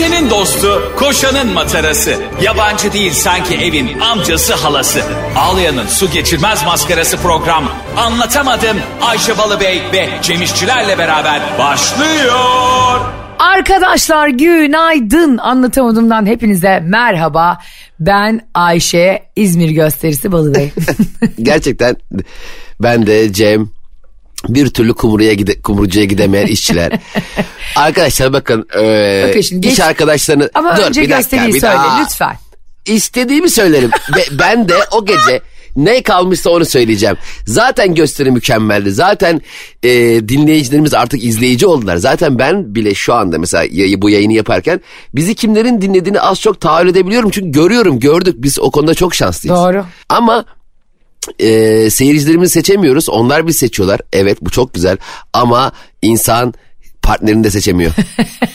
Ayşe'nin dostu, koşanın matarası. Yabancı değil sanki evin amcası halası. Ağlayan'ın su geçirmez maskarası program. Anlatamadım Ayşe Balıbey ve Cemişçilerle beraber başlıyor. Arkadaşlar günaydın anlatamadığımdan hepinize merhaba. Ben Ayşe İzmir gösterisi Balıbey. Gerçekten ben de Cem bir türlü kumruya gide, kumrucuya gidemeyen işçiler. Arkadaşlar bakın, e, Bakın şimdi iş geç- arkadaşlarını... Ama Dur, önce bir dakika, bir söyle daha. lütfen. İstediğimi söylerim. Ve ben de o gece ne kalmışsa onu söyleyeceğim. Zaten gösteri mükemmeldi. Zaten e, dinleyicilerimiz artık izleyici oldular. Zaten ben bile şu anda mesela bu yayını yaparken bizi kimlerin dinlediğini az çok tahayyül edebiliyorum. Çünkü görüyorum gördük biz o konuda çok şanslıyız. Doğru. Ama e, seyircilerimizi seçemiyoruz. Onlar biz seçiyorlar. Evet bu çok güzel. Ama insan partnerini de seçemiyor.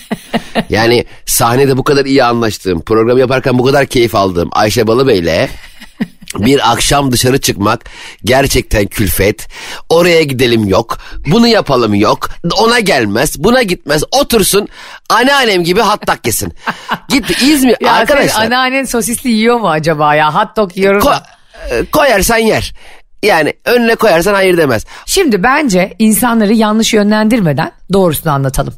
yani sahnede bu kadar iyi anlaştığım, programı yaparken bu kadar keyif aldığım Ayşe Balıbey'le bir akşam dışarı çıkmak gerçekten külfet. Oraya gidelim yok. Bunu yapalım yok. Ona gelmez. Buna gitmez. Otursun. Anneannem gibi hattak yesin. Git İzmir Ya arkadaşlar. senin anneannen sosisli yiyor mu acaba ya? Hot dog yiyorum. Ko- koyarsan yer. Yani önüne koyarsan hayır demez. Şimdi bence insanları yanlış yönlendirmeden doğrusunu anlatalım.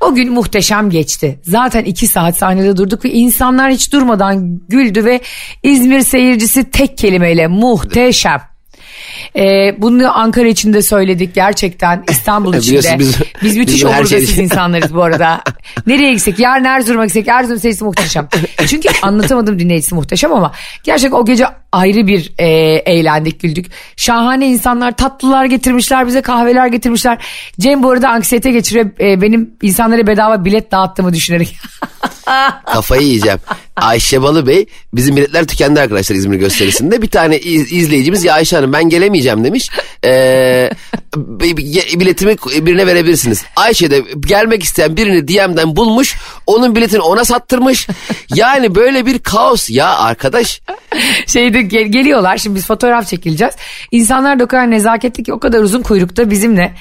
O gün muhteşem geçti. Zaten iki saat sahnede durduk ve insanlar hiç durmadan güldü ve İzmir seyircisi tek kelimeyle muhteşem. Ee, bunu Ankara için de söyledik gerçekten İstanbul için de. Biz, biz- müthiş omurgasız şey- insanlarız bu arada. Nereye gitsek yarın Erzurum'a gitsek Erzurum seyircisi muhteşem. Çünkü anlatamadım dinleyicisi muhteşem ama gerçekten o gece ayrı bir e, eğlendik güldük. Şahane insanlar tatlılar getirmişler bize kahveler getirmişler. Cem bu arada anksiyete geçiriyor e, benim insanlara bedava bilet dağıttığımı düşünerek. Kafayı yiyeceğim. Ayşe Balıbey bizim biletler tükendi arkadaşlar İzmir gösterisinde. Bir tane iz- izleyicimiz ya Ayşe Hanım ben gelemeyeceğim demiş. Ee, bi- bi- biletimi birine verebilirsiniz. Ayşe de gelmek isteyen birini DM'den bulmuş. Onun biletini ona sattırmış. Yani böyle bir kaos ya arkadaş. Şeyde gel- geliyorlar şimdi biz fotoğraf çekileceğiz. İnsanlar da o kadar nezaketli ki o kadar uzun kuyrukta bizimle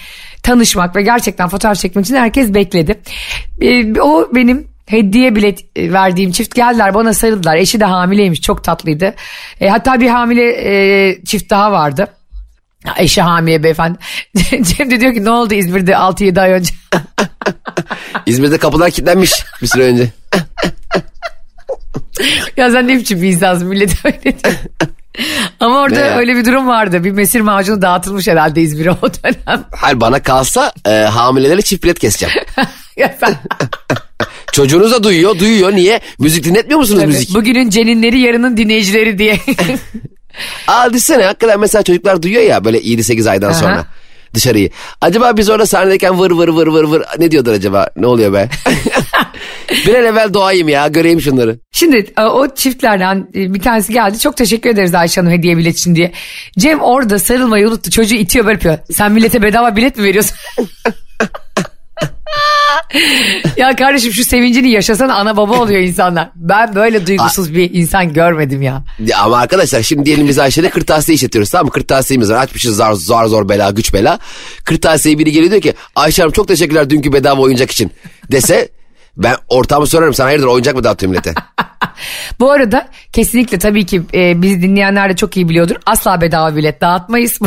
tanışmak ve gerçekten fotoğraf çekmek için herkes bekledi. Ee, o benim hediye bilet e, verdiğim çift geldiler bana sarıldılar. Eşi de hamileymiş çok tatlıydı. E, hatta bir hamile e, çift daha vardı. Eşi hamile beyefendi. Cem de diyor ki ne oldu İzmir'de 6-7 ay önce. İzmir'de kapılar kilitlenmiş bir süre önce. ya sen ne biçim bir insansın millet öyle diyor. Ama orada Ne öyle bir durum vardı. Bir mesir macunu dağıtılmış herhalde İzmir'e o dönem. Hayır bana kalsa e, hamilelere çift bilet keseceğim. ya sen, Çocuğunuz da duyuyor, duyuyor. Niye? Müzik dinletmiyor musunuz müzik? bugünün ceninleri yarının dinleyicileri diye. Aa düşünsene hakikaten mesela çocuklar duyuyor ya böyle 7-8 aydan Aha. sonra dışarıyı. Acaba biz orada sahnedeyken vır vır vır vır vır ne diyordur acaba? Ne oluyor be? bir an evvel doğayım ya göreyim şunları. Şimdi e, o çiftlerden e, bir tanesi geldi. Çok teşekkür ederiz Ayşe Hanım hediye bilet için diye. Cem orada sarılmayı unuttu. Çocuğu itiyor böyle yapıyor. Sen millete bedava bilet mi veriyorsun? ya kardeşim şu sevincini yaşasana ana baba oluyor insanlar. Ben böyle duygusuz bir insan görmedim ya. Ya ama arkadaşlar şimdi diyelim biz Ayşe'de kırtasiye işletiyoruz tamam mı? Kırtasiyemiz var açmışız zar zor zor bela güç bela. Kırtasiye biri geliyor diyor ki Ayşe Hanım çok teşekkürler dünkü bedava oyuncak için dese ben ortamı sorarım sen hayırdır oyuncak mı dağıtıyor millete? Bu arada kesinlikle tabii ki e, bizi dinleyenler de çok iyi biliyordur. Asla bedava bilet dağıtmayız.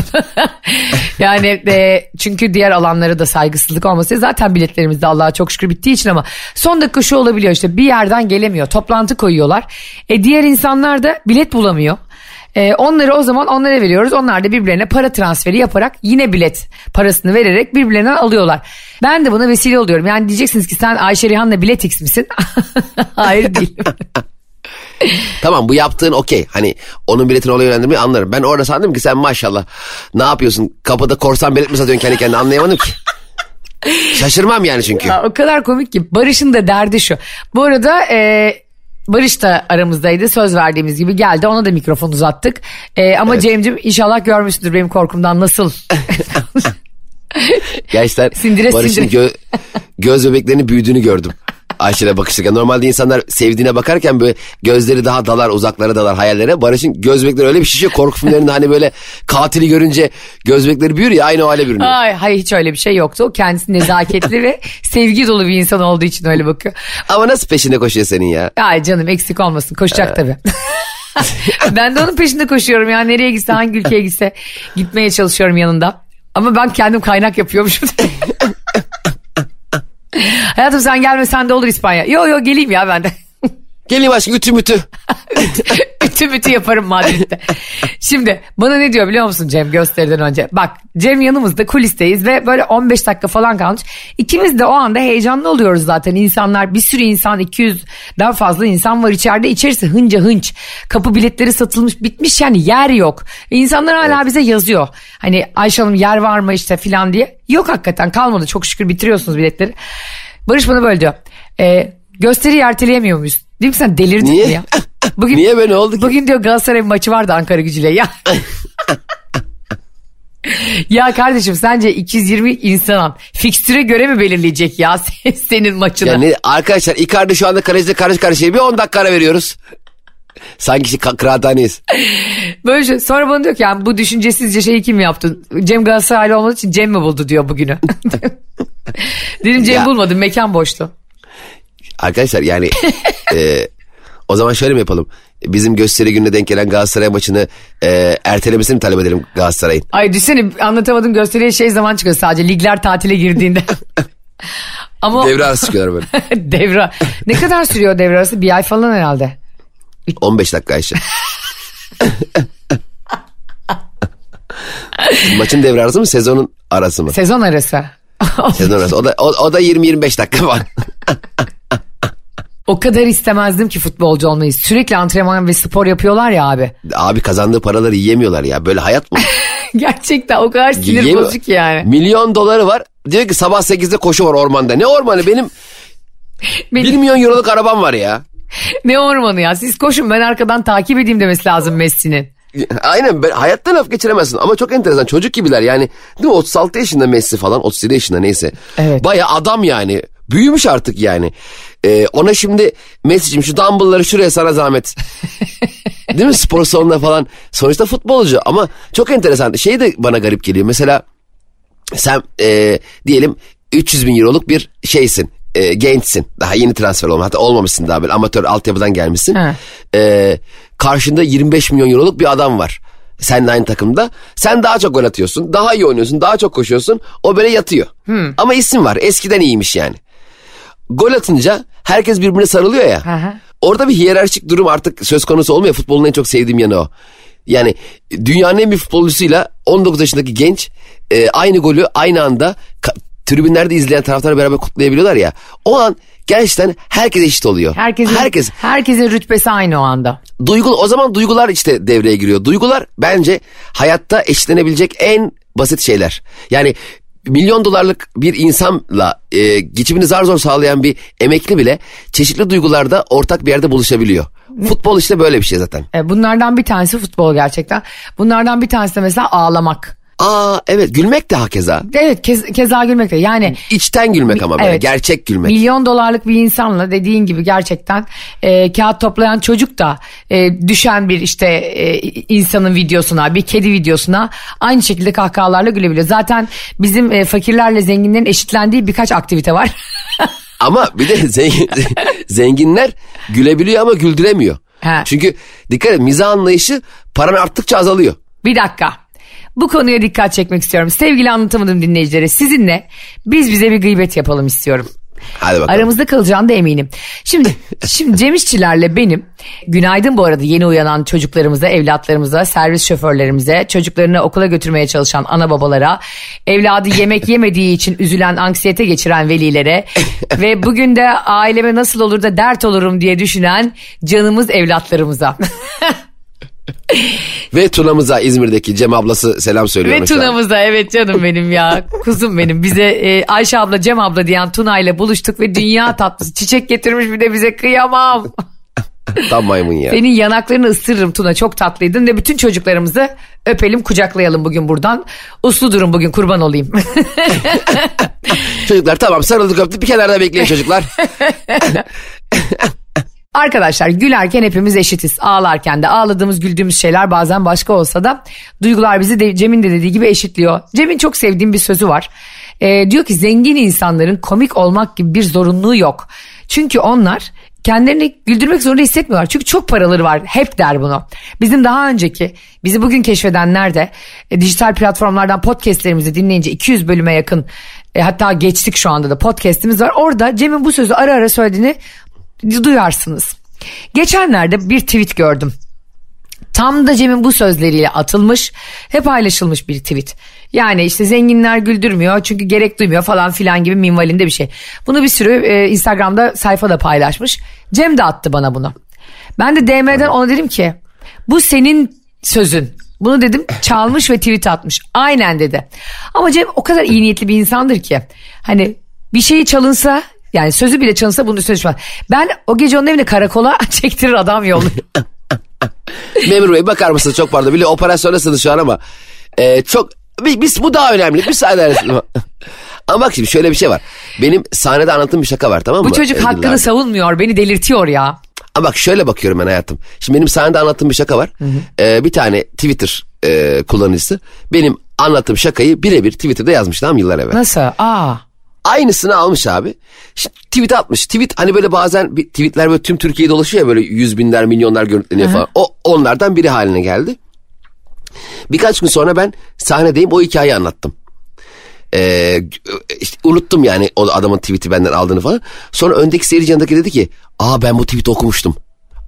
yani e, çünkü diğer alanlara da saygısızlık olması zaten biletlerimiz de Allah'a çok şükür bittiği için ama son dakika şu olabiliyor işte bir yerden gelemiyor. Toplantı koyuyorlar. E, diğer insanlar da bilet bulamıyor. E, onları o zaman onlara veriyoruz. Onlar da birbirlerine para transferi yaparak yine bilet parasını vererek birbirlerinden alıyorlar. Ben de buna vesile oluyorum. Yani diyeceksiniz ki sen Ayşe Rihan'la bilet X misin? Hayır değilim. Tamam bu yaptığın okey. Hani onun biletini oraya yönlendirmeyi anlarım. Ben orada sandım ki sen maşallah ne yapıyorsun? Kapıda korsan bilet mi satıyorsun kendi kendine anlayamadım ki. Şaşırmam yani çünkü. Ya, o kadar komik ki Barış'ın da derdi şu. Bu arada e, Barış da aramızdaydı söz verdiğimiz gibi geldi ona da mikrofon uzattık. E, ama Evet. Cem'cim inşallah görmüşsündür benim korkumdan nasıl. Sindire Barış'ın sindire. gö- göz bebeklerinin büyüdüğünü gördüm. Ayşe'yle bakışırken. Normalde insanlar sevdiğine bakarken böyle gözleri daha dalar uzaklara dalar hayallere. Barış'ın göz bebekleri öyle bir şişiyor korku filmlerinde hani böyle katili görünce göz bebekleri büyür ya aynı o hale bürünüyor. Ay, hayır hiç öyle bir şey yoktu. O kendisi nezaketli ve sevgi dolu bir insan olduğu için öyle bakıyor. Ama nasıl peşinde koşuyor senin ya? Ay canım eksik olmasın koşacak tabii. ben de onun peşinde koşuyorum ya nereye gitse hangi ülkeye gitse gitmeye çalışıyorum yanında. Ama ben kendim kaynak yapıyormuşum. Hayatım sen gelmesen de olur İspanya. Yo yo geleyim ya ben de. Geleyim aşkım ütü mütü. ütü mütü yaparım Madrid'de. Şimdi bana ne diyor biliyor musun Cem gösteriden önce? Bak Cem yanımızda kulisteyiz ve böyle 15 dakika falan kalmış. İkimiz de o anda heyecanlı oluyoruz zaten. İnsanlar bir sürü insan 200'den fazla insan var içeride. İçerisi hınca hınç. Kapı biletleri satılmış bitmiş yani yer yok. Ve insanlar hala evet. bize yazıyor. Hani Ayşe Hanım yer var mı işte filan diye. Yok hakikaten kalmadı çok şükür bitiriyorsunuz biletleri. Barış bana böyle diyor. E, gösteriyi erteleyemiyor muyuz? Değil mi sen delirdin Niye? mi ya? Bugün, Niye böyle oldu ki? Bugün diyor Galatasaray maçı vardı Ankara gücüyle ya. ya kardeşim sence 220 insan fikstüre göre mi belirleyecek ya senin maçını? Yani arkadaşlar Icardi şu anda kaleciyle karış karşıya bir 10 dakika ara veriyoruz. Sanki şey, kıraathaneyiz. Böyle şey. Sonra bana diyor ki yani bu düşüncesizce şeyi kim yaptı? Cem Galatasaraylı olmadığı için Cem mi buldu diyor bugünü. Dedim Cem Ya. bulmadı mekan boştu. Arkadaşlar yani e, o zaman şöyle mi yapalım? Bizim gösteri gününe denk gelen Galatasaray maçını e, ertelemesini talep edelim Galatasaray'ın? Ay düşünsene anlatamadım gösteriye şey zaman çıkıyor sadece ligler tatile girdiğinde. Ama Devre arası çıkıyorlar böyle. devre. Ne kadar sürüyor devre arası? Bir ay falan herhalde. 15 dakika Ayşe. Maçın devre arası mı sezonun arası mı? Sezon arası. Sezon arası. O da, o, o da 20-25 dakika var. O kadar istemezdim ki futbolcu olmayı. Sürekli antrenman ve spor yapıyorlar ya abi. Abi kazandığı paraları yiyemiyorlar ya. Böyle hayat mı? Gerçekten o kadar sinir Yiyemiyor. bozucu ki yani. Milyon doları var. Diyor ki sabah 8'de koşu var ormanda. Ne ormanı? Benim Benim- 1 milyon euroluk arabam var ya. Ne ormanı ya siz koşun ben arkadan takip edeyim demesi lazım Messi'nin. Aynen ben, hayatta laf geçiremezsin ama çok enteresan çocuk gibiler yani değil mi 36 yaşında Messi falan 37 yaşında neyse. Evet. Baya adam yani büyümüş artık yani. Ee, ona şimdi Messi'cim şu dumbbellları şuraya sana zahmet. değil mi? Spor salonunda falan. Sonuçta futbolcu ama çok enteresan. Şey de bana garip geliyor. Mesela sen e, diyelim 300 bin euroluk bir şeysin e, gençsin. Daha yeni transfer olma hatta olmamışsın daha böyle. Amatör altyapıdan gelmişsin. Ha. E, karşında 25 milyon euroluk bir adam var. Sen de aynı takımda. Sen daha çok gol atıyorsun daha iyi oynuyorsun daha çok koşuyorsun. O böyle yatıyor. Ama isim var. Eskiden iyiymiş yani gol atınca herkes birbirine sarılıyor ya Hı hı. orada bir hiyerarşik durum artık söz konusu olmuyor futbolun en çok sevdiğim yanı o yani dünyanın en büyük futbolcusuyla 19 yaşındaki genç e, aynı golü aynı anda tribünlerde izleyen taraftarla beraber kutlayabiliyorlar ya. O an gerçekten herkes eşit oluyor. Herkesin, Herkes. herkesin rütbesi aynı o anda. Duygu, o zaman duygular işte devreye giriyor. Duygular bence hayatta eşitlenebilecek en basit şeyler. Yani milyon dolarlık bir insanla e, geçimini zar zor sağlayan bir emekli bile çeşitli duygularda ortak bir yerde buluşabiliyor. Futbol işte böyle bir şey zaten. E, bunlardan bir tanesi futbol gerçekten. Bunlardan bir tanesi de mesela ağlamak. Aa evet gülmek de hakeza. Evet kez, keza gülmek de yani İçten gülmek ama böyle Evet. gerçek gülmek. milyon dolarlık bir insanla dediğin gibi gerçekten e, kağıt toplayan çocuk da e, düşen bir işte e, insanın videosuna bir kedi videosuna aynı şekilde kahkahalarla gülebiliyor. Zaten bizim e, fakirlerle zenginlerin eşitlendiği birkaç aktivite var. Ama bir de zengin, zenginler gülebiliyor ama güldüremiyor. He. Çünkü dikkat et mizah anlayışı paran arttıkça azalıyor. Bir dakika. Bu konuya dikkat çekmek istiyorum. Sevgili anlatamadım dinleyicilere sizinle biz bize bir gıybet yapalım istiyorum. Hadi bakalım. Aramızda kalacağını da eminim. Şimdi şimdi Cem İşçilerle benim günaydın bu arada yeni uyanan çocuklarımıza, evlatlarımıza, servis şoförlerimize, çocuklarını okula götürmeye çalışan ana babalara, evladı yemek yemediği için üzülen, anksiyete geçiren velilere ve bugün de aileme nasıl olur da dert olurum diye düşünen canımız evlatlarımıza. Ve Tuna'mıza İzmir'deki Cem ablası selam söylüyor. Ve. Tuna'mıza evet canım benim ya kuzum benim bize e, Ayşe abla Cem abla diyen Tuna ile buluştuk ve dünya tatlısı çiçek getirmiş bir de bize kıyamam. Tam maymun ya. Senin yanaklarını ısırırım Tuna çok tatlıydın ve bütün çocuklarımızı öpelim kucaklayalım bugün buradan. Uslu durun bugün kurban olayım. Çocuklar tamam sarıldık öptük bir kenarda bekleyin çocuklar. Arkadaşlar gülerken hepimiz eşitiz. Ağlarken de ağladığımız güldüğümüz şeyler bazen başka olsa da duygular bizi de, Cem'in de dediği gibi eşitliyor. Cem'in çok sevdiğim bir sözü var. Ee, diyor ki zengin insanların komik olmak gibi bir zorunluluğu yok. Çünkü onlar kendilerini güldürmek zorunda hissetmiyorlar. Çünkü çok paraları var. Hep der bunu. Bizim daha önceki, bizi bugün keşfedenler de e, dijital platformlardan podcastlerimizi dinleyince 200 bölüme yakın e, hatta geçtik şu anda da podcastimiz var. Orada Cem'in bu sözü ara ara söylediğini duyarsınız. Geçenlerde bir tweet gördüm. Tam da Cem'in bu sözleriyle atılmış ve paylaşılmış bir tweet. Yani işte zenginler güldürmüyor çünkü gerek duymuyor falan filan gibi minvalinde bir şey. Bunu bir sürü e, Instagram'da sayfada paylaşmış. Cem de attı bana bunu. Ben de DM'den ona dedim ki bu senin sözün. Bunu dedim çalmış ve tweet atmış. Aynen dedi. Ama Cem o kadar iyi niyetli bir insandır ki. Hani bir şeyi çalınsa yani sözü bile çalınsa bunun üstüne düşmez. Ben o gece onun evine karakola çektirir adam yolluyor. Memur Bey bakar mısınız çok pardon. Bile operasyondasınız şu an ama e, çok biz bu daha önemli. Bir saniye. ama bak şimdi şöyle bir şey var. Benim sahnede anlattığım bir şaka var tamam mı? Bu çocuk Ee, hakkını savunmuyor beni delirtiyor ya. Ama bak şöyle bakıyorum ben hayatım. Şimdi benim sahnede anlattığım bir şaka var. Ee, bir tane Twitter e, kullanıcısı benim anlattığım şakayı birebir Twitter'da yazmış tamam yıllar evvel. Nasıl? Aa. Aynısını almış abi. Şimdi tweet atmış. Tweet hani böyle bazen bir tweetler böyle tüm Türkiye'yi dolaşıyor ya böyle yüz binler milyonlar görüntüleniyor falan. O onlardan biri haline geldi. Birkaç gün sonra ben sahnedeyim o hikayeyi anlattım. Ee, işte unuttum yani o adamın tweet'i benden aldığını falan. Sonra öndeki seyirci yanındaki dedi ki aa ben bu tweet'i okumuştum.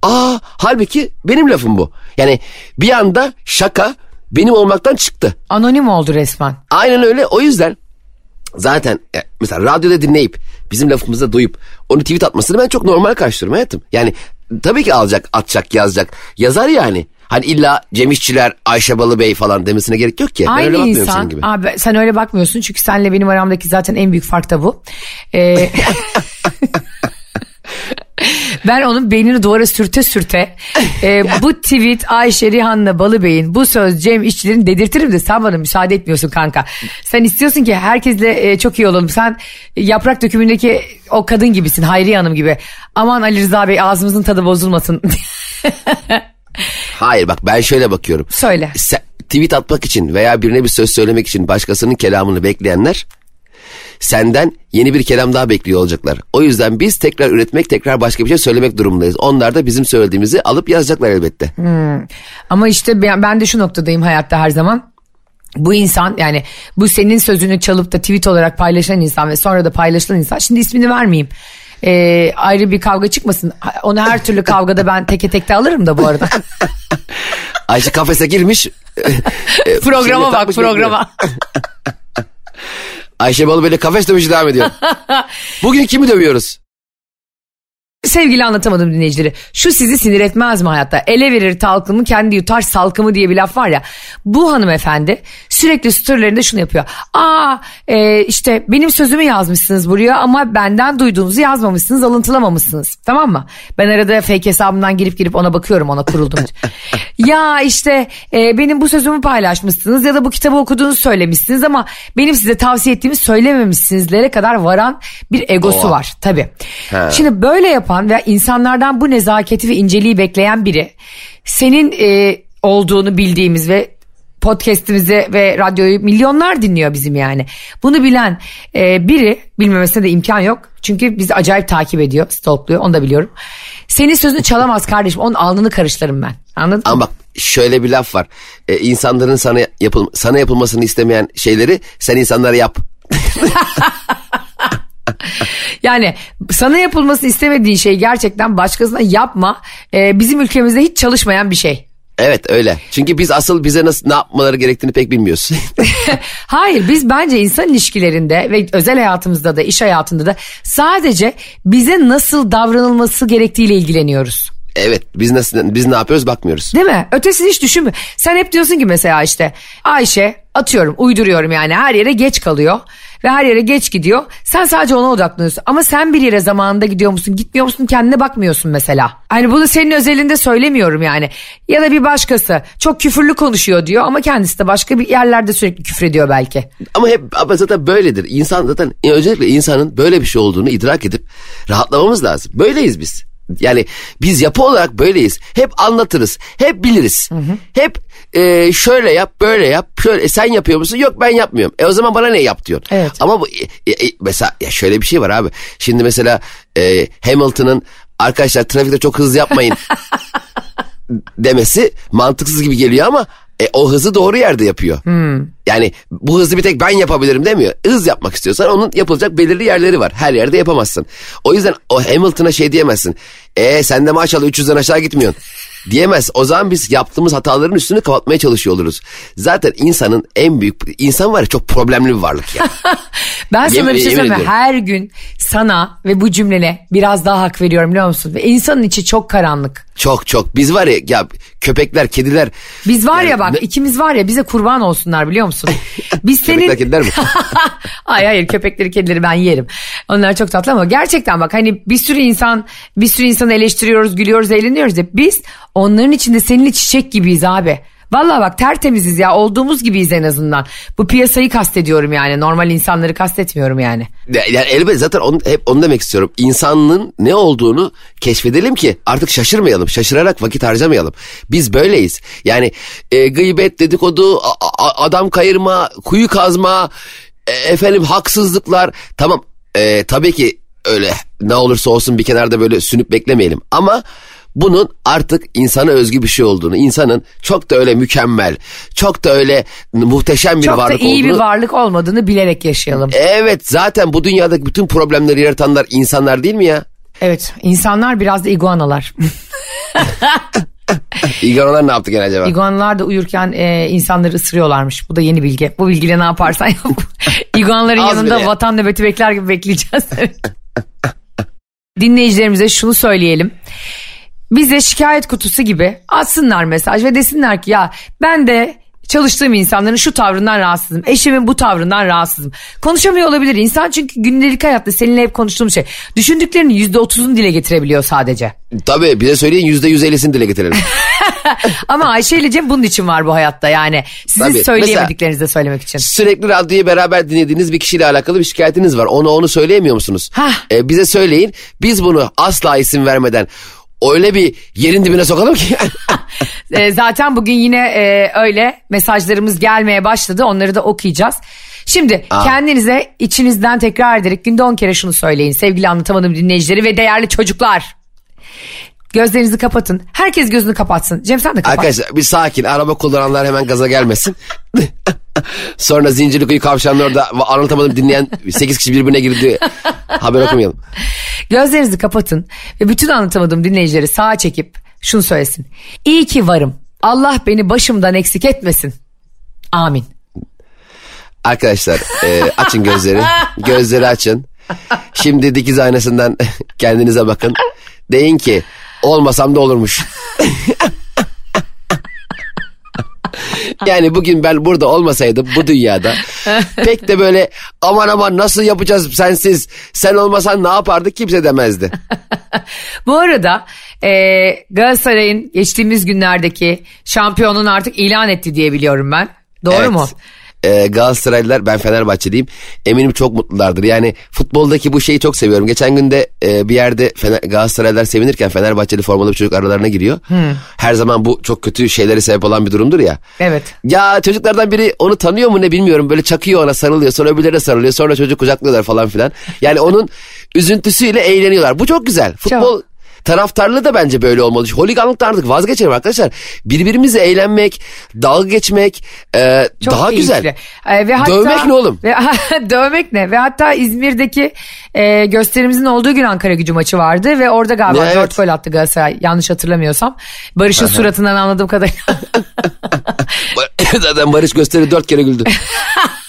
Aa halbuki benim lafım bu. Yani bir anda şaka benim olmaktan çıktı. Anonim oldu resmen. Aynen öyle o yüzden zaten e, mesela radyoda dinleyip bizim lafımızda duyup onu tweet atmasını ben çok normal karşılıyorum hayatım. Yani tabii ki alacak, atacak, yazacak. Yazar yani. Hani illa Cem İşçiler, Ayşe Balıbey falan demesine gerek yok ki. ben öyle Aynı bakmıyorum senin insan. gibi. Abi sen öyle bakmıyorsun çünkü senle benim aramdaki zaten en büyük fark da bu. Ee, ben onun beynini duvara sürte sürte e, bu tweet Ayşe Rihanna Balıbey'in bu söz Cem İşçilerin dedirtirim de sen bana müsaade etmiyorsun kanka. Sen istiyorsun ki herkesle e, çok iyi olalım. Sen yaprak dökümündeki o kadın gibisin Hayriye Hanım gibi. Aman Ali Rıza Bey ağzımızın tadı bozulmasın. Hayır bak ben şöyle bakıyorum. Söyle. Sen, tweet atmak için veya birine bir söz söylemek için başkasının kelamını bekleyenler senden yeni bir kelam daha bekliyor olacaklar. O yüzden biz tekrar üretmek, tekrar başka bir şey söylemek durumundayız. Onlar da bizim söylediğimizi alıp yazacaklar elbette. Ama işte ben, ben de şu noktadayım hayatta her zaman. Bu insan yani bu senin sözünü çalıp da tweet olarak paylaşan insan ve sonra da paylaşılan insan. Şimdi ismini vermeyeyim. Ee, ayrı bir kavga çıkmasın. Onu her türlü kavgada ben teke tekte alırım da bu arada. Ayşe kafese girmiş. e, programa bak programa. Ayşe Balı böyle kafes dövüşü devam ediyor. Bugün kimi dövüyoruz? Sevgili anlatamadım dinleyicileri. Şu sizi sinir etmez mi hayatta? Ele verir talkımı kendi yutar salkımı diye bir laf var ya. Bu hanımefendi sürekli storylerinde şunu yapıyor. Aa e, işte benim sözümü yazmışsınız buraya ama benden duyduğunuzu yazmamışsınız alıntılamamışsınız. Tamam mı? Ben arada fake hesabımdan girip girip ona bakıyorum ona kuruldum. ya işte e, benim bu sözümü paylaşmışsınız ya da bu kitabı okuduğunuzu söylemişsiniz ama benim size tavsiye ettiğimi söylememişsinizlere kadar varan bir egosu Oha. var tabii. Ha. Şimdi böyle yapan ve insanlardan bu nezaketi ve inceliği bekleyen biri senin e, olduğunu bildiğimiz ve podcast'imizi ve radyoyu milyonlar dinliyor bizim yani. Bunu bilen e, biri bilmemesine de imkan yok. Çünkü bizi acayip takip ediyor, stalkluyor onu da biliyorum. Senin sözünü çalamaz kardeşim onun alnını karıştırırım ben. Anladın mı? Ama bak şöyle bir laf var. Ee, insanların sana yapıl sana yapılmasını istemeyen şeyleri sen insanlara yap. Yani sana yapılmasını istemediğin şey gerçekten başkasına yapma. E, bizim ülkemizde hiç çalışmayan bir şey. Evet öyle. Çünkü biz asıl bize nasıl ne yapmaları gerektiğini pek bilmiyoruz. Hayır biz bence insan ilişkilerinde ve özel hayatımızda da iş hayatında da sadece bize nasıl davranılması gerektiğiyle ilgileniyoruz. evet biz nasıl biz ne yapıyoruz bakmıyoruz. Değil mi? Ötesini hiç düşünmüyor. Sen hep diyorsun ki mesela işte Ayşe atıyorum uyduruyorum yani her yere geç kalıyor. Ve her yere geç gidiyor. Sen sadece ona odaklanıyorsun ama sen bir yere zamanında gidiyor musun gitmiyor musun kendine bakmıyorsun mesela. Hani bunu senin özelinde söylemiyorum yani. Ya da bir başkası çok küfürlü konuşuyor diyor ama kendisi de başka bir yerlerde sürekli küfrediyor belki. Ama hep ama zaten böyledir. İnsan zaten özellikle insanın böyle bir şey olduğunu idrak edip rahatlamamız lazım. Böyleyiz biz. Yani biz yapı olarak böyleyiz. Hep anlatırız. Hep biliriz. Hep e, şöyle yap böyle yap. Şöyle, e, sen yapıyor musun? Yok ben yapmıyorum. E o zaman bana ne yap diyorsun. Evet. Ama bu e, e, mesela ya şöyle bir şey var abi. Şimdi mesela e, Hamilton'ın arkadaşlar trafikte çok hızlı yapmayın demesi mantıksız gibi geliyor ama e, o hızı doğru yerde yapıyor. Yani bu hızı bir tek ben yapabilirim demiyor. Hız yapmak istiyorsan onun yapılacak belirli yerleri var. Her yerde yapamazsın. O yüzden o Hamilton'a şey diyemezsin. E sen de maşallah 300'den aşağı gitmiyorsun. Diyemez. O zaman biz yaptığımız hataların üstünü kapatmaya çalışıyor oluruz. Zaten insanın en büyük... insan var ya çok problemli bir varlık ya. Ben sana Yemin- bir şey söyleyeyim. Her gün sana ve bu cümlene biraz daha hak veriyorum biliyor musun? Ve insanın içi çok karanlık. Çok çok. Biz var ya, ya köpekler, kediler... Biz var ya Yani bak ne- ikimiz var ya bize kurban olsunlar biliyor musun? Biz senin... Köpekler, kediler mi? hayır hayır köpekleri kedileri ben yerim. Onlar çok tatlı ama gerçekten bak hani bir sürü insan bir sürü insanı eleştiriyoruz gülüyoruz eğleniyoruz ya biz onların içinde seninle çiçek gibiyiz abi. Vallahi bak tertemiziz ya olduğumuz gibiyiz en azından. Bu piyasayı kastediyorum yani normal insanları kastetmiyorum yani. Ya- Yani elbette zaten onu, hep onu demek istiyorum. İnsanlığın ne olduğunu keşfedelim ki artık şaşırmayalım. Şaşırarak vakit harcamayalım. Biz böyleyiz. Yani e, gıybet, dedikodu, a- a- adam kayırma, kuyu kazma, e, efendim haksızlıklar. Tamam e, tabii ki öyle ne olursa olsun bir kenarda böyle sünüp beklemeyelim. Ama bunun artık insana özgü bir şey olduğunu, insanın çok da öyle mükemmel, çok da öyle muhteşem bir Çok da varlık iyi olduğunu bir varlık olmadığını bilerek yaşayalım. Evet zaten bu dünyadaki bütün problemleri yaratanlar insanlar değil mi ya? Evet insanlar biraz da iguanalar. İganolar ne yaptı gene acaba? İguanalar da uyurken e, insanları ısırıyorlarmış. Bu da yeni bilgi. Bu bilgiyle ne yaparsan yap. İguanaların yanında bile. vatan nöbeti bekler gibi bekleyeceğiz. Dinleyicilerimize şunu söyleyelim. Bize şikayet kutusu gibi atsınlar mesaj ve desinler ki ya ben de çalıştığım insanların şu tavrından rahatsızım. Eşimin bu tavrından rahatsızım. Konuşamıyor olabilir insan çünkü gündelik hayatta seninle hep konuştuğum şey. Düşündüklerinin yüzde otuzunu dile getirebiliyor sadece. Tabii bize söyleyin yüzde yüz ellisini dile getirelim. Ama Ayşe ile Cem bunun için var bu hayatta yani. Sizin Tabii. söyleyemediklerinizi de söylemek için. Sürekli radyoyu beraber dinlediğiniz bir kişiyle alakalı bir şikayetiniz var. Onu onu söyleyemiyor musunuz? Hah. Ee, bize söyleyin. Biz bunu asla isim vermeden öyle bir yerin dibine sokalım ki. Ee, zaten bugün yine e, öyle mesajlarımız gelmeye başladı. Onları da okuyacağız. Şimdi Aa. kendinize içinizden tekrar ederek günde 10 kere şunu söyleyin. Sevgili anlatamadığım dinleyicileri ve değerli çocuklar. Gözlerinizi kapatın. Herkes gözünü kapatsın. Cem sen de kapat. Arkadaşlar bir sakin. Araba kullananlar hemen gaza gelmesin. Sonra Zincirlikuyu kavşağının orada anlatamadım dinleyen 8 kişi birbirine girdi. Haber okumayalım. Gözlerinizi kapatın ve bütün anlatamadığım dinleyicileri sağa çekip şunu söylesin. İyi ki varım. Allah beni başımdan eksik etmesin. Amin. Arkadaşlar e, açın gözleri. Gözleri açın. Şimdi dikiz aynasından kendinize bakın. Deyin ki olmasam da olurmuş. yani bugün ben burada olmasaydım bu dünyada pek de böyle aman aman nasıl yapacağız sensiz sen olmasan ne yapardık kimse demezdi. Bu arada e, Galatasaray'ın geçtiğimiz günlerdeki şampiyonun artık ilan etti diye biliyorum ben. Doğru Evet. mu? Ee, Galatasaraylılar ben Fenerbahçeliyim eminim çok mutlulardır. Yani futboldaki bu şeyi çok seviyorum. Geçen günde e, bir yerde Fener, Galatasaraylılar sevinirken Fenerbahçeli formalı bir çocuk aralarına giriyor. Her zaman bu çok kötü şeylere sebep olan bir durumdur ya. Evet. Ya çocuklardan biri onu tanıyor mu ne bilmiyorum böyle çakıyor ona sarılıyor sonra öbürlerine sarılıyor sonra çocuk kucaklıyorlar falan filan. Yani onun üzüntüsüyle eğleniyorlar. Bu çok güzel. Futbol taraftarlığı da bence böyle olmalı. Holiganlıktan artık vazgeçelim arkadaşlar. Birbirimizle eğlenmek, dalga geçmek e, Çok daha keyifli. güzel. E, ve hatta, Dövmek ne oğlum? Ve, dövmek ne? Ve hatta İzmir'deki e, gösterimizin olduğu gün Ankara gücü maçı vardı ve orada galiba Evet. 4 gol attı Galatasaray yanlış hatırlamıyorsam. Barış'ın suratından anladığım kadarıyla. Zaten Barış gösteri dört kere güldü.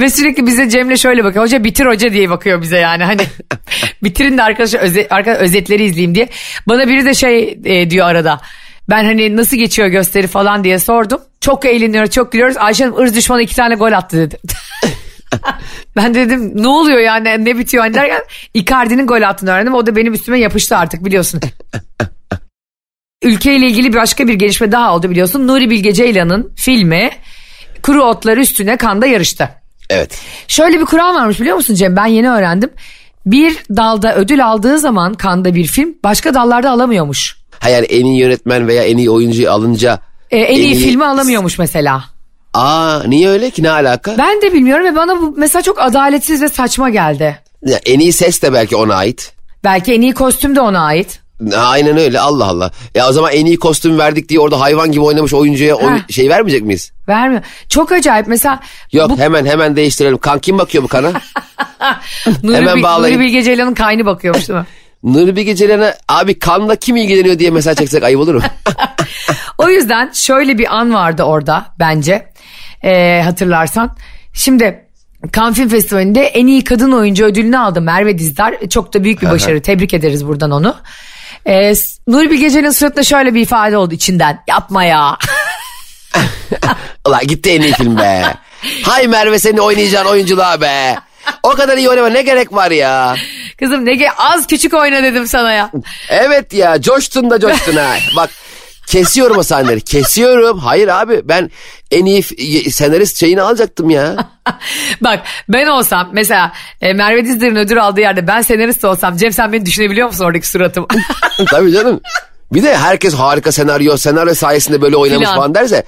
Ve sürekli bize Cem'le şöyle bakıyor. Hoca bitir hoca diye bakıyor bize yani. Hani bitirin de arkadaşlar öze, arka, özetleri izleyeyim diye. Bana biri de şey e, diyor arada. Ben hani nasıl geçiyor gösteri falan diye sordum. Çok eğleniyoruz çok gülüyoruz. Ayşe Hanım ırz düşmanı iki tane gol attı dedi. Ben dedim ne oluyor yani ne bitiyor hani derken Icardi'nin gol attığını öğrendim. O da benim üstüme yapıştı artık biliyorsun. Ülkeyle ilgili başka bir gelişme daha oldu biliyorsun. Nuri Bilge Ceylan'ın filmi Kuru Otlar Üstüne Kanda yarıştı. Evet. Şöyle bir kural varmış biliyor musun Cem? Ben yeni öğrendim. Bir dalda ödül aldığı zaman Kanda bir film başka dallarda alamıyormuş. Ha yani en iyi yönetmen veya en iyi oyuncuyu alınca... Ee, en, iyi, filmi alamıyormuş mesela. Aa niye öyle ki ne alaka? Ben de bilmiyorum ve bana bu mesela çok adaletsiz ve saçma geldi. Ya, en iyi ses de belki ona ait. Belki en iyi kostüm de ona ait. Aynen öyle Allah Allah. Ya o zaman en iyi kostüm verdik diye orada hayvan gibi oynamış oyuncuya oy- Heh. şey vermeyecek miyiz? Vermiyor. Çok acayip mesela Yok bu hemen hemen değiştirelim. Kan kim bakıyor bu kana? Nuri, hemen bağlayın. Nuri Bilge Ceylan'ın kaynı bakıyormuş değil mi? Nuri Bilge Ceylan'a abi kanla kim ilgileniyor diye mesaj çeksek ayıp olur mu? O yüzden şöyle bir an vardı orada bence Ee, hatırlarsan. Şimdi Cannes Film Festivali'nde en iyi kadın oyuncu ödülünü aldı Merve Dizdar. Çok da büyük bir başarı. Tebrik ederiz buradan onu. Ee, Nuri Bilge Ceylan'ın suratında şöyle bir ifade oldu içinden. Yapma ya. Ulan gitti en iyi film be. Hay Merve senin oynayacağın oyunculuğa be. O kadar iyi oynama ne gerek var ya. Kızım ne az küçük oyna dedim sana ya. Evet ya coştun da coştun ha. Bak kesiyorum o sahneleri kesiyorum. Hayır abi ben en iyi senarist şeyini alacaktım ya. Bak ben olsam mesela e, Merve Dizdar'ın ödül aldığı yerde ben senarist olsam Cem sen beni düşünebiliyor musun oradaki suratımı? Tabii canım. Bir de herkes harika senaryo, senaryo sayesinde böyle oynamış falan derse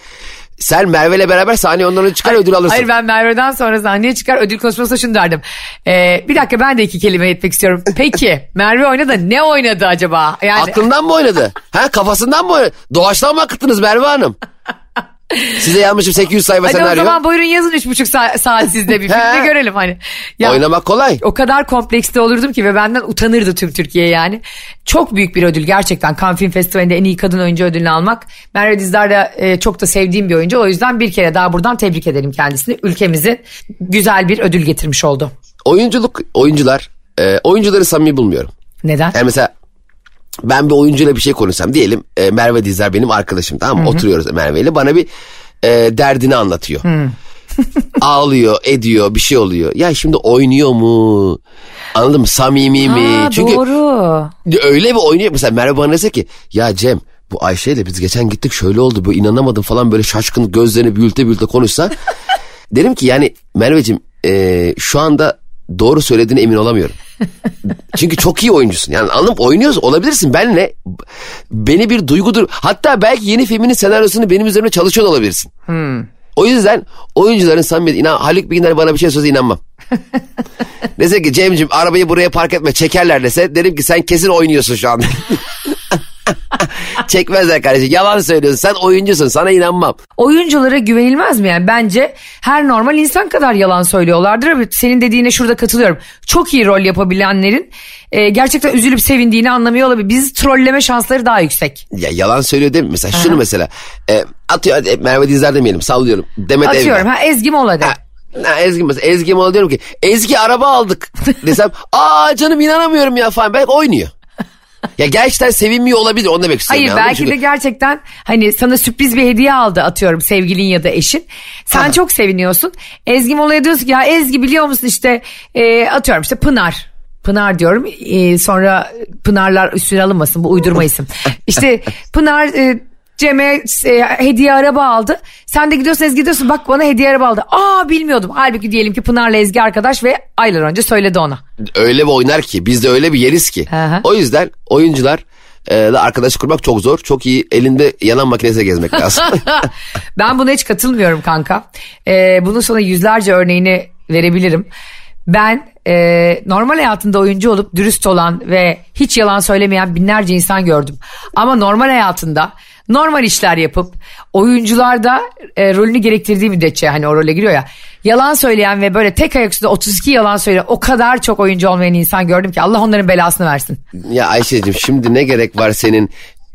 sen Merve'yle beraber sahneye onları çıkar ödül alırsın. Hayır ben Merve'den sonra sahneye çıkar ödül konuşmasında şunu derdim. Ee, bir dakika ben de iki kelime etmek istiyorum. Peki Merve oynadı ne oynadı acaba? Yani Aklından mı oynadı? Ha kafasından mı oynadı? Doğaçtan mı akıttınız Merve Hanım? Size yazmışım 800 sayfa hadi senaryo. o zaman buyurun yazın üç buçuk sa- saat sizde bir filmde görelim hani. Ya, Oynamak kolay. O kadar komplekste olurdum ki ve benden utanırdı tüm Türkiye yani. Çok büyük bir ödül gerçekten. Cannes Film Festivali'nde en iyi kadın oyuncu ödülünü almak. Merve Dizdar da e, çok da sevdiğim bir oyuncu. O yüzden bir kere daha buradan tebrik edelim kendisini. Ülkemize güzel bir ödül getirmiş oldu. Oyunculuk, oyuncular, e, oyuncuları samimi bulmuyorum. Neden? Yani mesela ben bir oyuncuyla bir şey konuşsam diyelim e, Merve Dizler benim arkadaşım tamam mı? Oturuyoruz Merve ile bana bir e, derdini anlatıyor. Ağlıyor, ediyor, bir şey oluyor. Ya şimdi oynuyor mu? Anladın mı? Samimi mi? Çünkü Doğru. öyle bir oynuyor. Mesela Merve bana dese ki ya Cem bu Ayşe ile biz geçen gittik şöyle oldu bu inanamadım falan böyle şaşkın gözlerini büyülte büyülte konuşsa. derim ki yani Merveciğim e, şu anda doğru söylediğine emin olamıyorum. Çünkü çok iyi oyuncusun. Yani mı? Oynuyoruz olabilirsin. Benle beni bir duygudur. Hatta belki yeni filminin senaryosunu benim üzerime çalışıyor olabilirsin. O yüzden oyuncuların samimiyeti inan Haluk Bilginer bana bir şey söylese inanmam. dese ki Cem'ciğim arabayı buraya park etme çekerler dese derim ki sen kesin oynuyorsun şu anda. Çekmezler kardeşim yalan söylüyorsun sen oyuncusun sana inanmam. Oyunculara güvenilmez mi yani? Bence her normal insan kadar yalan söylüyorlardır. Ama senin dediğine şurada katılıyorum. Çok iyi rol yapabilenlerin e, gerçekten üzülüp sevindiğini anlamıyor olabilir. Biz trolleme şansları daha yüksek. Ya yalan söylüyor değil mi? Mesela şunu mesela e, atıyor hadi Merve Dizler demeyelim sallıyorum. Demet Atıyorum Evgen. ha Ezgi Mola de. Ha, ha, Ezgi mesela Ezgi Mola diyorum ki Ezgi araba aldık desem aa canım inanamıyorum ya falan belki oynuyor. Ya gerçekten sevinmiyor olabilir onu demek istiyorum. Hayır ya, anladın mı? belki de gerçekten hani sana sürpriz bir hediye aldı atıyorum sevgilin ya da eşin. Sen Ha. çok seviniyorsun. Ezgi Mola'ya diyorsun ki ya Ezgi biliyor musun işte e, atıyorum işte Pınar. Pınar diyorum e, sonra Pınarlar üstüne alınmasın bu uydurma isim. İşte Pınar e, Cem'e e, hediye araba aldı. Sen de gidiyorsun Ezgi diyorsun bak bana hediye araba aldı. Aa bilmiyordum. Halbuki diyelim ki Pınar'la Ezgi arkadaş ve aylar önce söyledi ona. öyle bir oynar ki biz de öyle bir yeriz ki. Hı. O yüzden oyuncular e, da arkadaş kurmak çok zor. Çok iyi elinde yanan makinesiyle gezmek lazım. Ben buna hiç katılmıyorum kanka. Ee, bunun sana yüzlerce örneğini verebilirim. Ben e, normal hayatında oyuncu olup dürüst olan ve hiç yalan söylemeyen binlerce insan gördüm. Ama normal hayatında normal işler yapıp oyuncular da e, rolünü gerektirdiği müddetçe hani o role giriyor ya. Yalan söyleyen ve böyle tek ayak üstünde 32 yalan söyleyen o kadar çok oyuncu olmayan insan gördüm ki Allah onların belasını versin. ya Ayşe'cim şimdi ne gerek var senin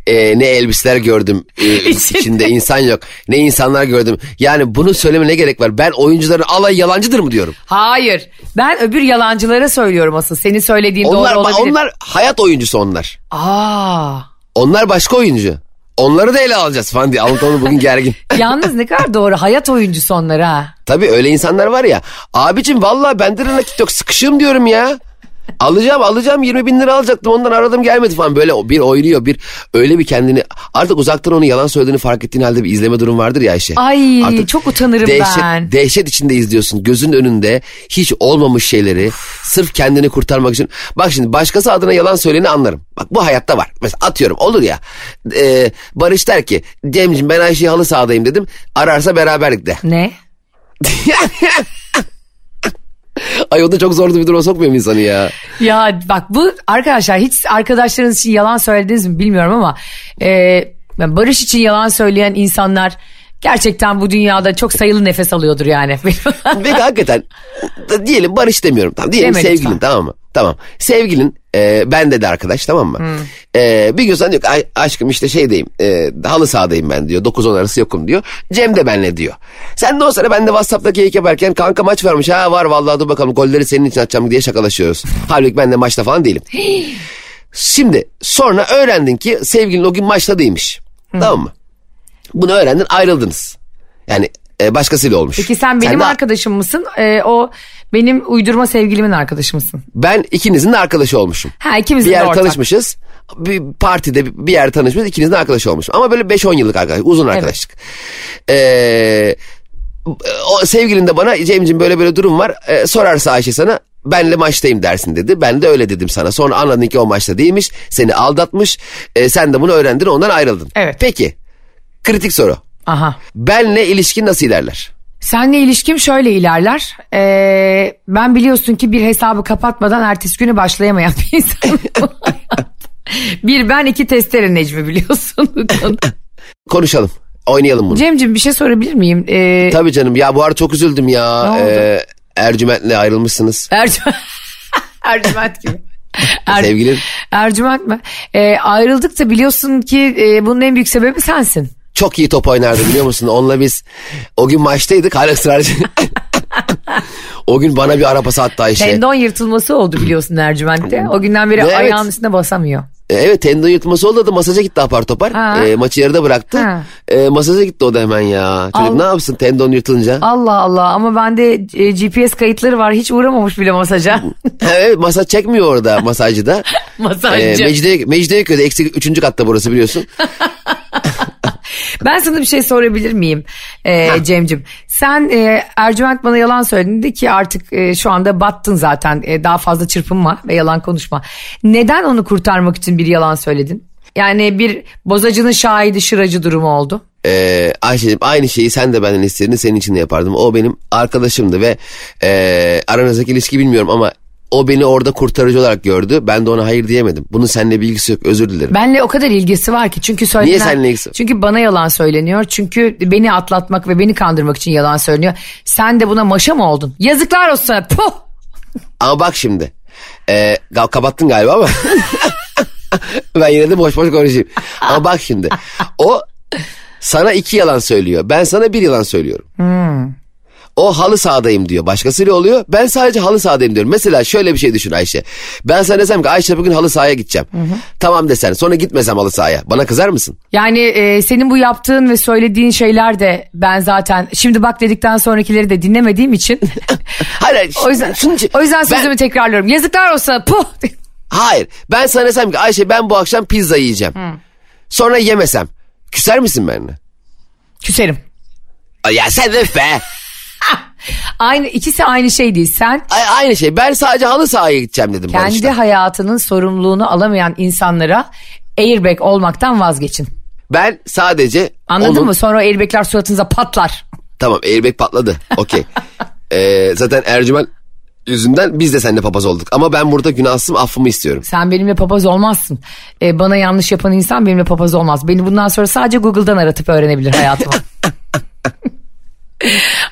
e, ne elbiseler gördüm e, İçinde. içinde insan yok ne insanlar gördüm. Yani bunu söyleme ne gerek var ben oyuncuların alay yalancıdır mı diyorum. Hayır ben öbür yalancılara söylüyorum asıl senin söylediğin Onlar, doğru olabilir. onlar hayat oyuncusu onlar. Aa. Onlar başka oyuncu. Onları da ele alacağız falan diye. Anlatamam bugün gergin. Yalnız ne kadar doğru hayat oyuncusu onlar ha. Tabii öyle insanlar var ya. Abicim vallahi bende de nakit yok sıkışığım diyorum ya. Alacağım alacağım 20 bin lira alacaktım ondan aradım gelmedi falan böyle bir oynuyor bir öyle bir kendini artık uzaktan onu yalan söylediğini fark ettiğin halde bir izleme durum vardır ya Ayşe. Ay Artık çok utanırım dehşet, ben. Dehşet içinde izliyorsun gözün önünde hiç olmamış şeyleri sırf kendini kurtarmak için. Bak şimdi başkası adına yalan söyleyeni anlarım. Bak bu hayatta var. Mesela atıyorum olur ya e, Barış der ki Cemciğim ben Ayşe'yi halı sahadayım dedim ararsa beraberlikte. Ne? Ay o da çok zorlu bir duruma sokmuyor mu insanı ya? Ya bak bu arkadaşlar hiç arkadaşlarınız için yalan söylediniz mi bilmiyorum ama e, Barış için yalan söyleyen insanlar gerçekten bu dünyada çok sayılı nefes alıyordur yani. Ve hakikaten diyelim Barış demiyorum. Tamam, diyelim Deme sevgilin lütfen. tamam mı? Tamam. Sevgilin e, ben de arkadaş tamam mı? E, bir gün sana diyor ki "Ay, aşkım işte şeydeyim e, halı sahadayım ben diyor. 9-10 arası yokum diyor. Cem de benle diyor. Sen de o sıra ben de Whatsapp'ta keyik yaparken kanka maç varmış. Ha var vallahi dur bakalım golleri senin için atacağım diye şakalaşıyoruz. Halbuki ben de maçta falan değilim. Şimdi sonra öğrendin ki sevgilin o gün maçta değilmiş. Tamam mı? Bunu öğrendin ayrıldınız. Yani e, başkasıyla olmuş. Peki sen benim de- arkadaşım mısın? E, o benim uydurma sevgilimin arkadaşı mısın? Ben ikinizin de arkadaşı olmuşum. Ha ikimizin bir de yer ortak. tanışmışız. Bir partide bir yer tanışmışız. ikinizin de arkadaşı olmuşum. Ama böyle 5-10 yıllık arkadaşlık. Uzun arkadaşlık. Ee, o sevgilin de bana Cem'ciğim böyle böyle durum var. Ee, sorarsa Ayşe sana benle maçtayım dersin dedi. Ben de öyle dedim sana. Sonra anladın ki o maçta değilmiş. Seni aldatmış. Ee, sen de bunu öğrendin ondan ayrıldın. Evet. Peki. Kritik soru. Aha. Benle ilişkin nasıl ilerler? Seninle ilişkim şöyle ilerler. Ee, ben biliyorsun ki bir hesabı kapatmadan ertesi günü başlayamayan bir insanım. bir ben iki testere Necmi biliyorsun. Konuşalım. Oynayalım bunu. Cemcim bir şey sorabilir miyim? Ee, Tabii canım. Ya bu arada çok üzüldüm ya. Ne oldu? Ee, Ercüment'le ayrılmışsınız. Ercüment, Ercüment gibi. Er- Sevgilin. Ercüment mi? Ee, ayrıldık da biliyorsun ki e, bunun en büyük sebebi sensin. Çok iyi top oynardı biliyor musun? Onunla biz o gün maçtaydık hala ısrarcı. o gün bana bir arabası attı Ayşe. Tendon yırtılması oldu biliyorsun Ercüment'te. O günden beri Evet. ayağının üstüne basamıyor. E, Evet tendon yırtılması oldu da masaja gitti apar topar. Ha. E, maçı yarıda bıraktı. Ha. E, masaja gitti o da hemen ya. Çocuk ne yapsın tendon yırtılınca? Allah Allah ama bende e, GPS kayıtları var. Hiç uğramamış bile masaja. evet masaj çekmiyor orada masajcıda. Masajcı. E, Mecidiye, Mecidiyeköy'de eksi üçüncü katta burası biliyorsun. Ben sana bir şey sorabilir miyim e, Cem'cim? Sen e, Ercüment bana yalan söyledi ki artık e, şu anda battın zaten. E, daha fazla çırpınma ve yalan konuşma. Neden onu kurtarmak için bir yalan söyledin? Yani bir bozacının şahidi şıracı durumu oldu. Ee, Ayşe'cim aynı şeyi sen de benden istedin senin için de yapardım. O benim arkadaşımdı ve e, aranızdaki ilişki bilmiyorum ama o beni orada kurtarıcı olarak gördü. Ben de ona hayır diyemedim. Bunun seninle bir ilgisi yok özür dilerim. Benle o kadar ilgisi var ki çünkü söylenen... Niye seninle ilgisi? Çünkü bana yalan söyleniyor. Çünkü beni atlatmak ve beni kandırmak için yalan söyleniyor. Sen de buna maşa mı oldun? Yazıklar olsun sana. Puh! Ama bak şimdi e, ga- kapattın galiba ama ben yine de boş boş konuşayım. Ama bak şimdi o sana iki yalan söylüyor. Ben sana bir yalan söylüyorum. O halı sahadayım diyor. Başkasıyla oluyor. Ben sadece halı sahadayım diyorum. Mesela şöyle bir şey düşün Ayşe. Ben sana desem ki Ayşe bugün halı sahaya gideceğim. Tamam desen sonra gitmesem halı sahaya. Bana kızar mısın? Yani e, senin bu yaptığın ve söylediğin şeyler de ben zaten şimdi bak dedikten sonrakileri de dinlemediğim için Hayır. hayır, o yüzden için- o yüzden Ben- sözümü tekrarlıyorum. Yazıklar olsun. sana, Puh! Hayır. Ben sana desem ki Ayşe ben bu akşam pizza yiyeceğim. Sonra yemesem. Küser misin benimle? Küserim. Ya sen de be. Aynı ikisi aynı şey değil. Sen Ay- Aynı şey. Ben sadece halı sahaya gideceğim dedim kendi Barış'ta. hayatının sorumluluğunu alamayan insanlara airbag olmaktan vazgeçin. Ben sadece Anladın onun- mı? Sonra airbagler suratınıza patlar. Tamam airbag patladı. Okey. Ee, zaten Ercüment yüzünden biz de seninle papaz olduk. Ama ben burada günahsızım affımı istiyorum. Sen benimle papaz olmazsın. Ee, bana yanlış yapan insan benimle papaz olmaz. Beni bundan sonra sadece Google'dan aratıp öğrenebilir hayatımı.